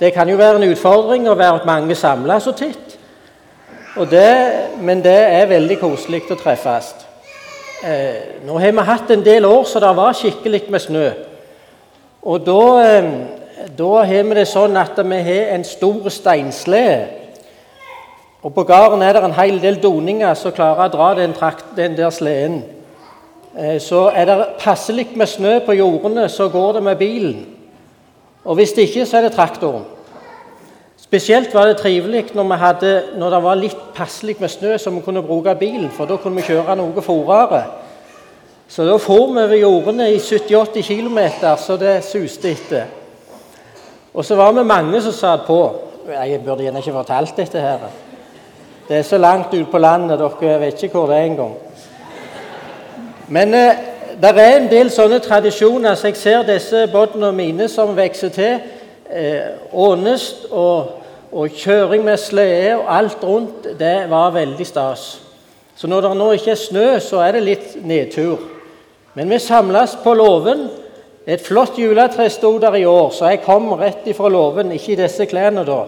Det kan jo være en utfordring å være mange samla så titt. Det, men det er veldig koselig å treffes. Eh, nå har vi hatt en del år så det var skikkelig med snø. Og da, eh, da har vi det sånn at vi har en stor steinslede. Og på gården er det en hel del doninger som klarer å dra den, trakt, den der sleden. Eh, så er det passelig med snø på jordene, så går det med bilen. Og hvis det ikke, så er det traktoren. Spesielt var det trivelig når, hadde, når det var litt passelig med snø, så vi kunne bruke bilen, for da kunne vi kjøre noe fortere. Så da for vi over jordene i 70-80 km, så det suste etter. Og så var vi mange som satt på. Jeg burde gjerne ikke fortalt dette her. Det er så langt ute på landet, dere vet ikke hvor det er engang. Men eh, det er en del sånne tradisjoner, så jeg ser disse båtene mine som vokser til. Eh, og, og, kjøring med slede og alt rundt, det var veldig stas. Så når det nå ikke er snø, så er det litt nedtur. Men vi samles på låven. Et flott juletre sto der i år, så jeg kom rett ifra låven. Ikke i disse klærne, da.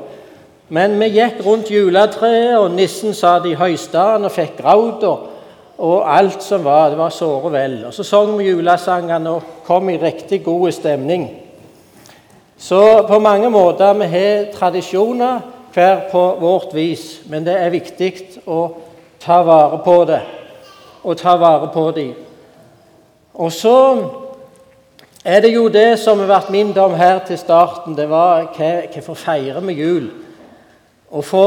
Men vi gikk rundt juletreet, og nissen satt i høystaden og fikk graut og, alt som var. Det var såre vel. Og Så sang vi julesangene og kom i riktig god stemning. Så på mange måter vi har tradisjoner hver på vårt vis, men det er viktig å ta vare på det og ta vare på dem. Og så er det jo det som har vært min dom her til starten. Det var hvorfor feirer vi jul? Å få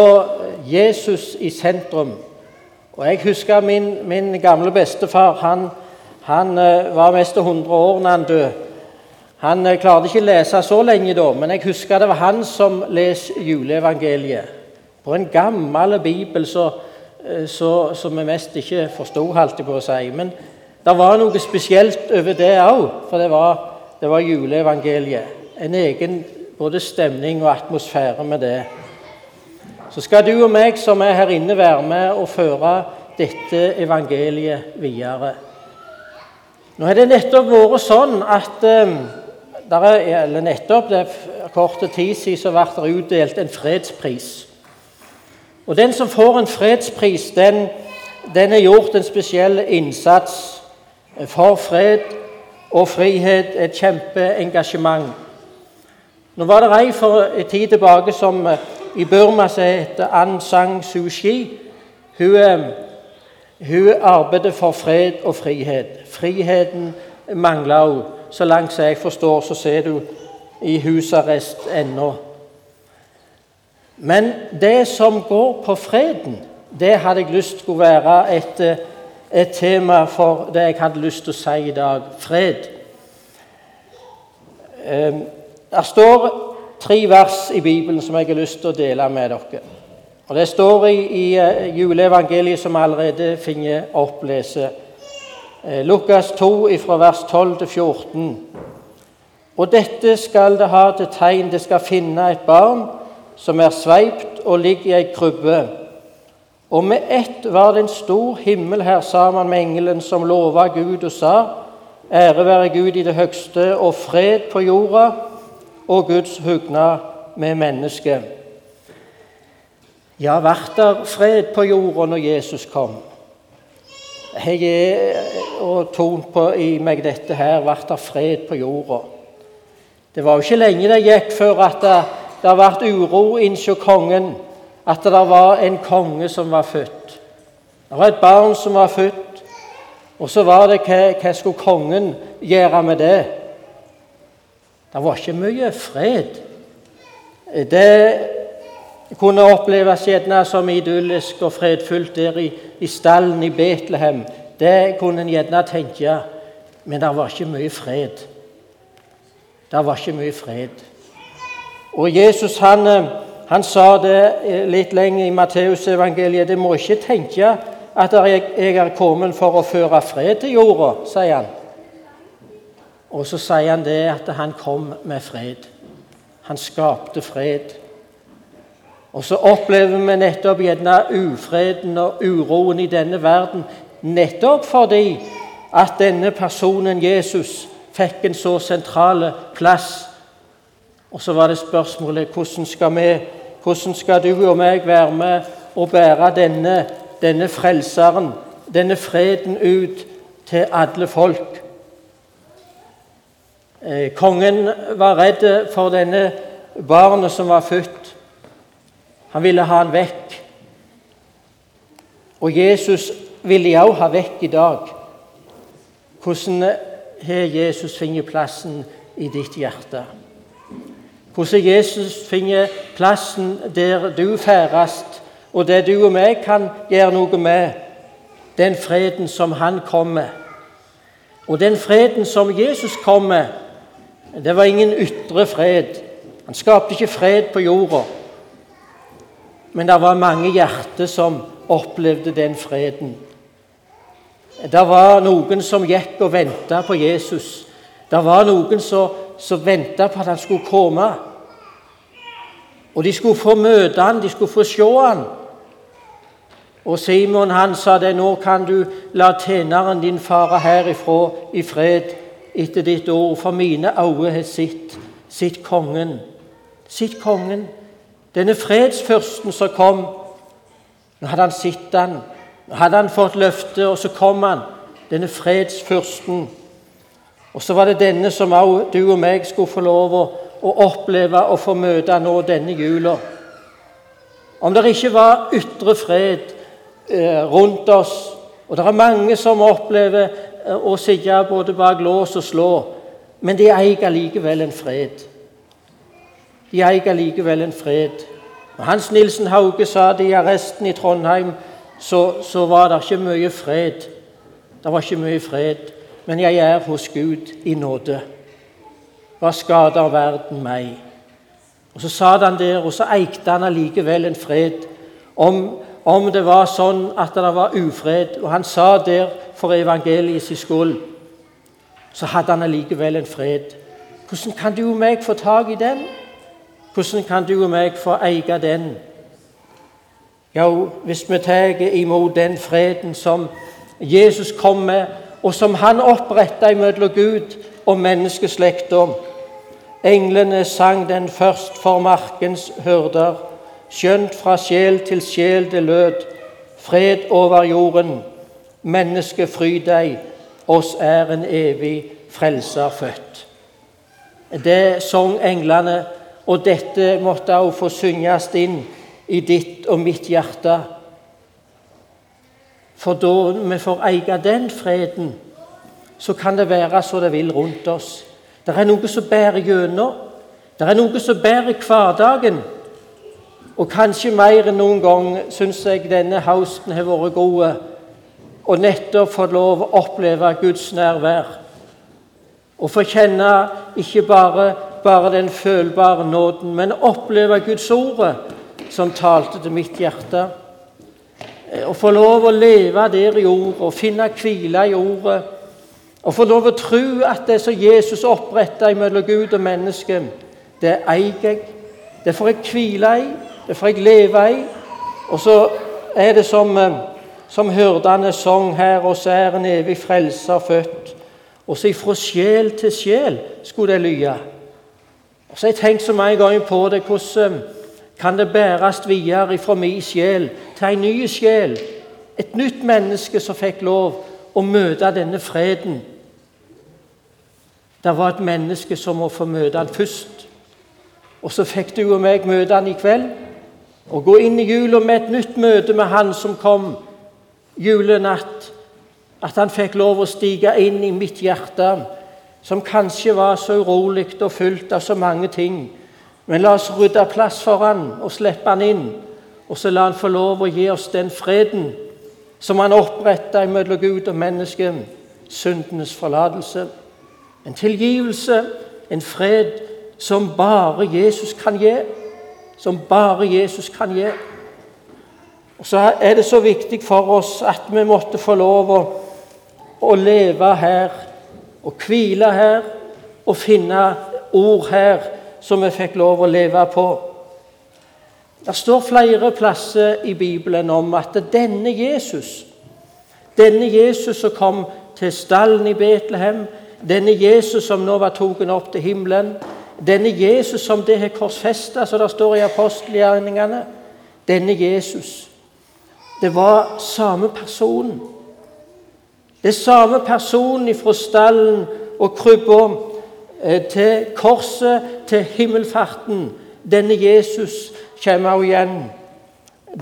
Jesus i sentrum. Og Jeg husker min, min gamle bestefar. Han, han uh, var mest 100 år da han døde. Han uh, klarte ikke å lese så lenge da, men jeg husker det var han som leste juleevangeliet. På en gammel bibel så, som vi mest ikke forsto, holdt jeg på å si. Men det var noe spesielt over det òg, for det var, det var juleevangeliet. En egen både stemning og atmosfære med det så skal du og meg som er her inne, være med og føre dette evangeliet videre. Nå har det nettopp vært sånn at der er, eller nettopp det er kort tid siden så ble det utdelt en fredspris. Og Den som får en fredspris, den, den har gjort en spesiell innsats for fred og frihet, et kjempeengasjement. Nå var det ei for en tid tilbake som i Burma som heter An Sang Suu Kyi. Hun, hun arbeider for fred og frihet. Friheten mangler hun. Så langt som jeg forstår, så ser du i husarrest ennå. Men det som går på freden, det hadde jeg lyst til å være et, eh, et tema for det jeg hadde lyst til å si i dag fred. Der står tre vers i Bibelen som jeg har lyst til å dele med dere. Og Det står i, i uh, juleevangeliet som allerede finner opplese. Uh, Lukas 2 fra vers 12 til 14. Og dette skal det ha til tegn, det skal finne et barn som er sveipt og ligger i ei krybbe. Og med ett var det en stor himmel her sammen med engelen som lova Gud og sa:" Ære være Gud i det høgste og fred på jorda og Guds hugna med mennesket. Ja, ble der fred på jorda når Jesus kom? Jeg er og tont på i meg dette her ble der fred på jorda. Det var jo ikke lenge det gikk før at det, det ble uro innså kongen at det var en konge som var født. Det var et barn som var født, og så var det hva, hva skulle kongen gjøre med det? Det var ikke mye fred. Det kunne oppleves gjerne som idyllisk og fredfullt der i, i stallen i Betlehem. Det kunne en gjerne tenke, men det var ikke mye fred. Det var ikke mye fred. Og Jesus han, han sa det litt lenger i Matteusevangeliet. Det må ikke tenke at jeg er kommet for å føre fred til jorda, sier han. Og så sier han det at han kom med fred. Han skapte fred. Og så opplever vi nettopp gjerne ufreden og uroen i denne verden nettopp fordi at denne personen, Jesus, fikk en så sentral plass. Og så var det spørsmålet hvordan skal, vi, hvordan skal du og meg være med og bære denne, denne frelseren, denne freden, ut til alle folk. Eh, kongen var redd for denne barnet som var født. Han ville ha han vekk. Og Jesus ville jeg òg ha vekk i dag. Hvordan har Jesus funnet plassen i ditt hjerte? Hvordan har Jesus funnet plassen der du ferdes, og det du og meg kan gjøre noe med? Den freden som han kom med. Og den freden som Jesus kom med, det var ingen ytre fred. Han skapte ikke fred på jorda. Men det var mange hjerter som opplevde den freden. Det var noen som gikk og venta på Jesus. Det var noen som, som venta på at han skulle komme. Og de skulle få møte han, de skulle få se han. Og Simon han sa det, nå kan du la tjeneren din fare herifra i fred etter ditt ord, for mine øyne har sett, sett kongen. Sitt kongen. Denne fredsfyrsten som kom. Nå hadde han sett han. Nå hadde han fått løfte, og så kom han. Denne fredsfyrsten. Og så var det denne som også du og meg skulle få lov å, oppleve og få møte nå denne jula. Om det ikke var ytre fred, Eh, rundt oss. Og det er mange som opplever å sitte både bak lås og slå, men de eier likevel en fred. De eier likevel en fred. Når Hans Nilsen Hauge sa det i arresten i Trondheim, så, så var det ikke mye fred. Det var ikke mye fred. Men jeg er hos Gud i nåde. Hva skader verden meg? Og Så sa han der, og så eikte han allikevel en fred om om det var sånn at det var ufred. Og han sa der for evangeliet sin skyld, så hadde han allikevel en fred. Hvordan kan du og meg få tak i den? Hvordan kan du og meg få eie den? Jo, hvis vi tar imot den freden som Jesus kom med, og som han oppretta mellom Gud og menneskeslekta. Englene sang den først for markens hyrder skjønt fra sjel til sjel det lød, fred over jorden, menneske fry deg, oss er en evig frelser født. Det sang englene, og dette måtte også få synges inn i ditt og mitt hjerte. For da vi får eie den freden, så kan det være så det vil rundt oss. Det er noe som bærer gjennom. Det er noe som bærer hverdagen. Og kanskje mer enn noen gang syns jeg denne høsten har vært god. Og nettopp fått lov å oppleve Guds nærvær. Og få kjenne ikke bare, bare den følbare nåden, men oppleve Guds ord som talte til mitt hjerte. Å få lov å leve der i ordet og finne hvile i ordet. Og få lov å tro at det som Jesus oppretta mellom Gud og mennesket, det eier jeg. Det får jeg hvile i. Det får jeg leve i. Og så er det som, eh, som hyrdene sang her, og så er en evig frelser født. Og så ifra sjel til sjel skulle det lye. Og så har jeg tenkt så mange ganger på det, hvordan eh, kan det bæres videre fra min sjel til en ny sjel? Et nytt menneske som fikk lov å møte denne freden. Det var et menneske som må få møte han først. Og så fikk du og meg møte han i kveld. Og gå inn i jula med et nytt møte med Han som kom julenatt. At han fikk lov å stige inn i mitt hjerte, som kanskje var så urolig og fullt av så mange ting. Men la oss rydde plass for han og slippe han inn. Og så la han få lov å gi oss den freden som han oppretta mellom Gud og menneske. Syndenes forlatelse. En tilgivelse, en fred som bare Jesus kan gi som bare Jesus kan gi. Og Så er det så viktig for oss at vi måtte få lov å, å leve her og hvile her og finne ord her som vi fikk lov å leve på. Det står flere plasser i Bibelen om at denne Jesus, denne Jesus som kom til stallen i Betlehem, denne Jesus som nå var tatt opp til himmelen, Denne Jesus som det har korsfesta, som det står i apostelgjerningene, denne Jesus, det var samme person. Det er samme person fra stallen og krybba eh, til korset, til himmelfarten. Denne Jesus kommer også igjen.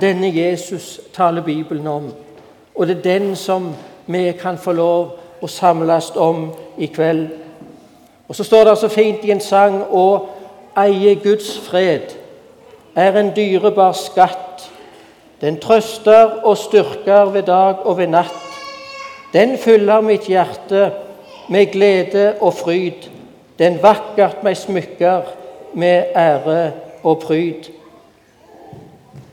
Denne Jesus taler Bibelen om. Og det er den som vi kan få lov å samles om i kveld. Og Så står det så fint i en sang å eie Guds fred er en dyrebar skatt. Den trøster og styrker ved dag og ved natt. Den fyller mitt hjerte med glede og fryd. Den vakkert meg smykker med ære og pryd.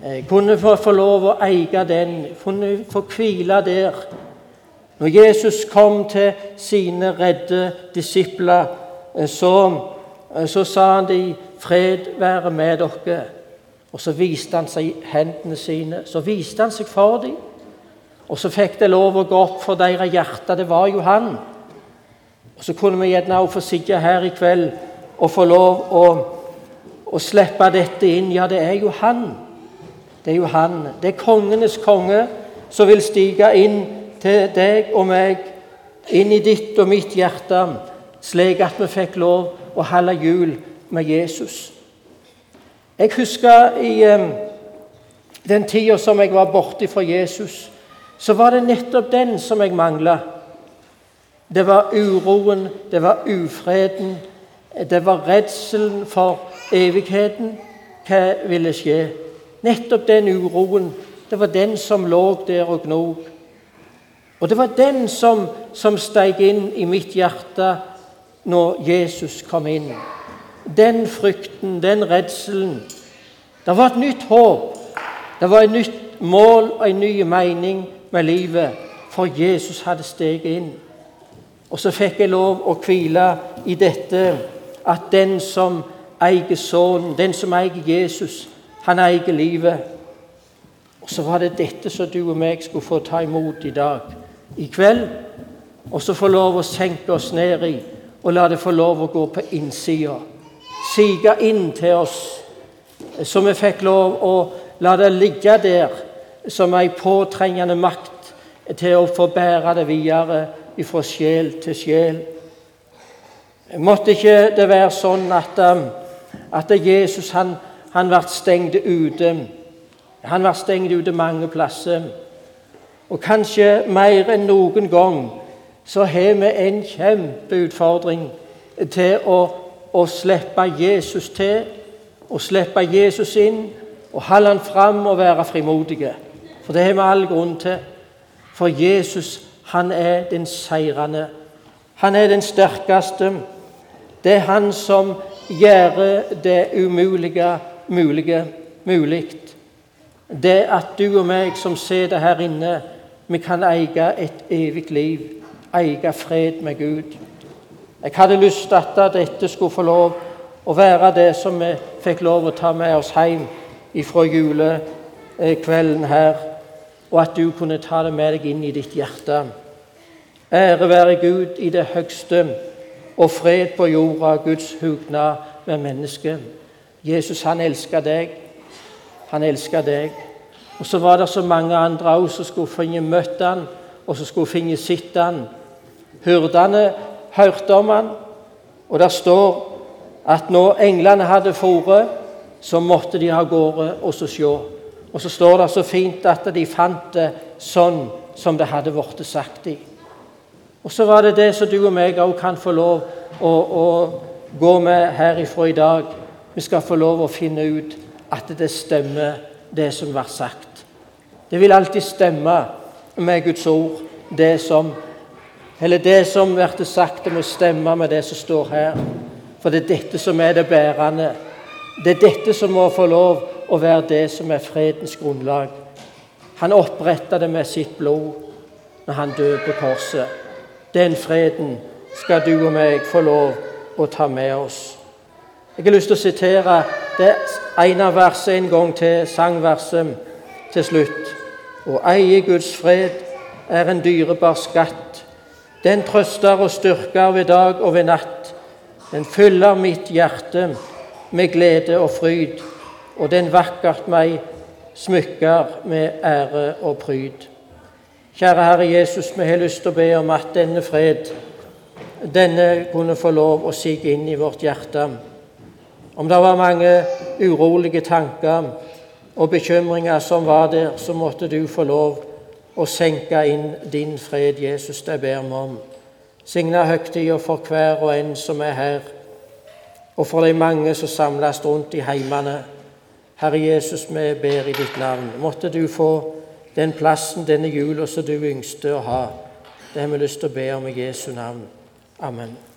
Jeg kunne få lov å eie den, kunne få hvile der. Når Jesus kom til sine redde disipler, så, så sa de 'Fred være med dere'. Og så viste han seg hendene sine. Så viste han seg for dem. Og så fikk det lov å gå opp for deres hjerter. Det var jo han. Og så kunne vi gjerne også få sitte her i kveld og få lov å, å slippe dette inn. Ja, det er jo han. Det er jo han. Det er kongenes konge som vil stige inn til deg og meg, inn i ditt og mitt hjerte, slik at vi fikk lov å holde jul med Jesus. Jeg husker i den tida som jeg var borte fra Jesus, så var det nettopp den som jeg mangla. Det var uroen, det var ufreden, det var redselen for evigheten. Hva ville skje? Nettopp den uroen, det var den som lå der og gnog. Og det var den som, som steg inn i mitt hjerte når Jesus kom inn den frykten, den redselen. Det var et nytt håp. Det var et nytt mål og en ny mening med livet, for Jesus hadde steget inn. Og så fikk jeg lov å hvile i dette at den som eier Sønnen, den som eier Jesus, han eier livet. Og så var det dette som du og meg skulle få ta imot i dag, i kveld. Og så få lov å senke oss ned i og la det få lov å gå på innsida sige inn til oss, så vi fikk lov å la det ligge der som ei påtrengende makt til å få bære det videre fra sjel til sjel. Måtte ikke det være sånn at, um, at Jesus han, han ble stengt ute. Han ble stengt ute mange plasser. Og kanskje mer enn noen gang så har vi en kjempeutfordring til å å slippe Jesus til, å slippe Jesus inn og holde han fram og være frimodige. For det har vi all grunn til. For Jesus, han er den seirende. Han er den sterkeste. Det er han som gjør det umulige mulige mulig. Det at du og meg som sitter her inne, vi kan eie et evig liv, eie fred med Gud. Jeg hadde lyst til at dette skulle få lov å være det som vi fikk lov å ta med oss hjem fra julekvelden her, og at du kunne ta det med deg inn i ditt hjerte. Ære være Gud i det høgste, og fred på jorda, Guds hugnad med mennesket. Jesus, han elsker deg. Han elsker deg. Og så var det så mange andre òg som skulle finne møtt han, og så skulle finne sett han. Hyrdene hørte om han, og der står at når englene hadde fôret, så måtte de ha gårde og så se. Og så står det så fint at de fant det sånn som det hadde blitt sagt i. Og så var det det som du og meg òg kan få lov å, å gå med herifra i dag. Vi skal få lov å finne ut at det stemmer, det som var sagt. Det vil alltid stemme med Guds ord, det som eller det som blir sagt, det må stemme med det som står her. For det er dette som er det bærende. Det er dette som må få lov å være det som er fredens grunnlag. Han oppretta det med sitt blod når han døde på korset. Den freden skal du og meg få lov å ta med oss. Jeg har lyst til å sitere det ene verset en gang til, sangverset til slutt. Å eie Guds fred er en dyrebar skatt den trøster og styrker ved dag og ved natt. Den fyller mitt hjerte med glede og fryd, og den vakkert meg smykker med ære og pryd. Kjære Herre Jesus, vi har lyst til å be om at denne fred, denne kunne få lov å sige inn i vårt hjerte. Om det var mange urolige tanker og bekymringer som var der, så måtte du få lov å senke inn din fred, Jesus, det ber vi om. Signa høgtida for hver og en som er her, og for de mange som samles rundt i heimene. Herre Jesus, vi ber i ditt navn. Måtte du få den plassen denne jula som du yngste å ha. Det har vi lyst til å be om i Jesu navn. Amen.